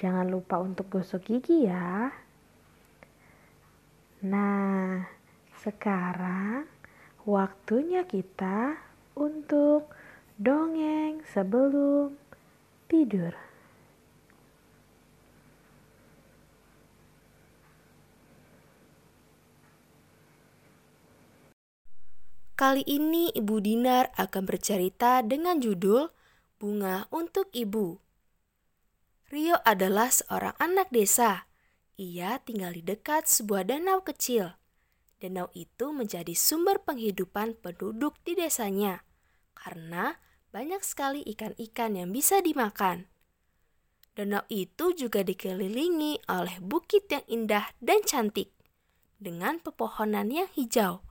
Jangan lupa untuk gosok gigi ya. Nah, sekarang waktunya kita untuk dongeng sebelum tidur. Kali ini Ibu Dinar akan bercerita dengan judul Bunga untuk Ibu. Rio adalah seorang anak desa. Ia tinggal di dekat sebuah danau kecil. Danau itu menjadi sumber penghidupan penduduk di desanya karena banyak sekali ikan-ikan yang bisa dimakan. Danau itu juga dikelilingi oleh bukit yang indah dan cantik dengan pepohonan yang hijau,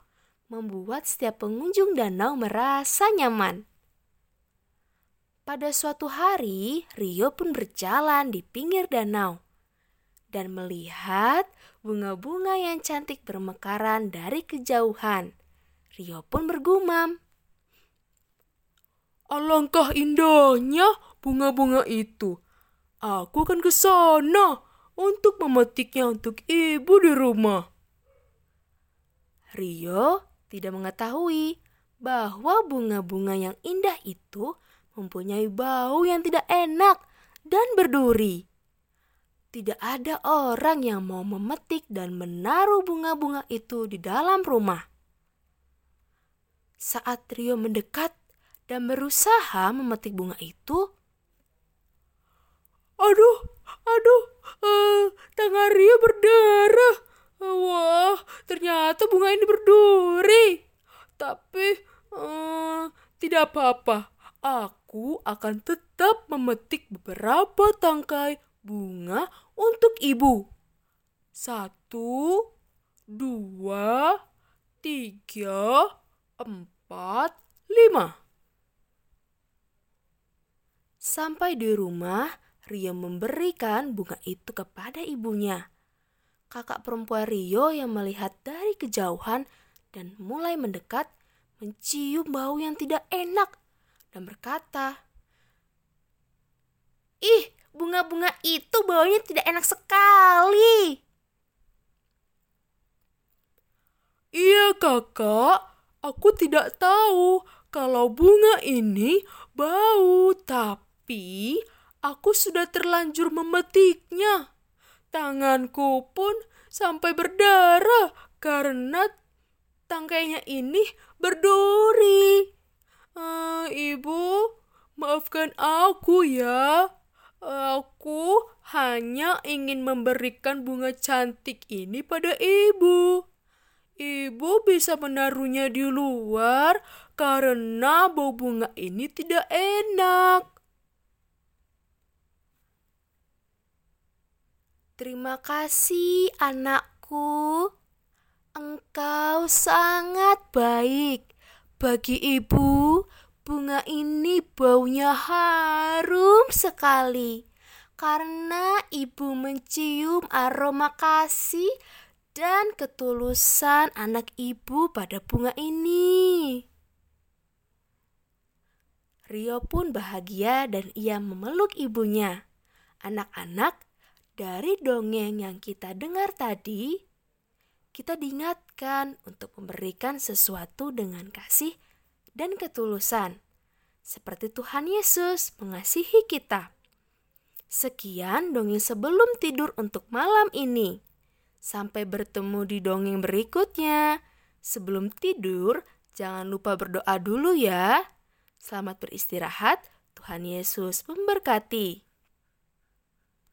membuat setiap pengunjung danau merasa nyaman. Pada suatu hari, Rio pun berjalan di pinggir danau dan melihat bunga-bunga yang cantik bermekaran dari kejauhan. Rio pun bergumam. Alangkah indahnya bunga-bunga itu. Aku akan ke sana untuk memetiknya untuk ibu di rumah. Rio tidak mengetahui bahwa bunga-bunga yang indah itu mempunyai bau yang tidak enak dan berduri. Tidak ada orang yang mau memetik dan menaruh bunga-bunga itu di dalam rumah. Saat Rio mendekat dan berusaha memetik bunga itu, aduh, aduh, uh, tangan Rio berdarah. Wah, ternyata bunga ini berduri. Tapi uh, tidak apa-apa. Aku akan tetap memetik beberapa tangkai bunga untuk ibu. Satu, dua, tiga, empat, lima. Sampai di rumah, Rio memberikan bunga itu kepada ibunya. Kakak perempuan Rio yang melihat dari kejauhan dan mulai mendekat mencium bau yang tidak enak dan berkata, Ih, bunga-bunga itu baunya tidak enak sekali. Iya kakak, aku tidak tahu kalau bunga ini bau, tapi aku sudah terlanjur memetiknya. Tanganku pun sampai berdarah karena tangkainya ini berduri. Uh, ibu, maafkan aku ya. Aku hanya ingin memberikan bunga cantik ini pada ibu. Ibu bisa menaruhnya di luar karena bau bunga ini tidak enak. Terima kasih, anakku. Engkau sangat baik. Bagi ibu, bunga ini baunya harum sekali karena ibu mencium aroma kasih dan ketulusan anak ibu pada bunga ini. Rio pun bahagia dan ia memeluk ibunya. Anak-anak, dari dongeng yang kita dengar tadi, kita diingatkan untuk memberikan sesuatu dengan kasih dan ketulusan, seperti Tuhan Yesus mengasihi kita. Sekian dongeng sebelum tidur untuk malam ini. Sampai bertemu di dongeng berikutnya. Sebelum tidur, jangan lupa berdoa dulu ya. Selamat beristirahat, Tuhan Yesus memberkati.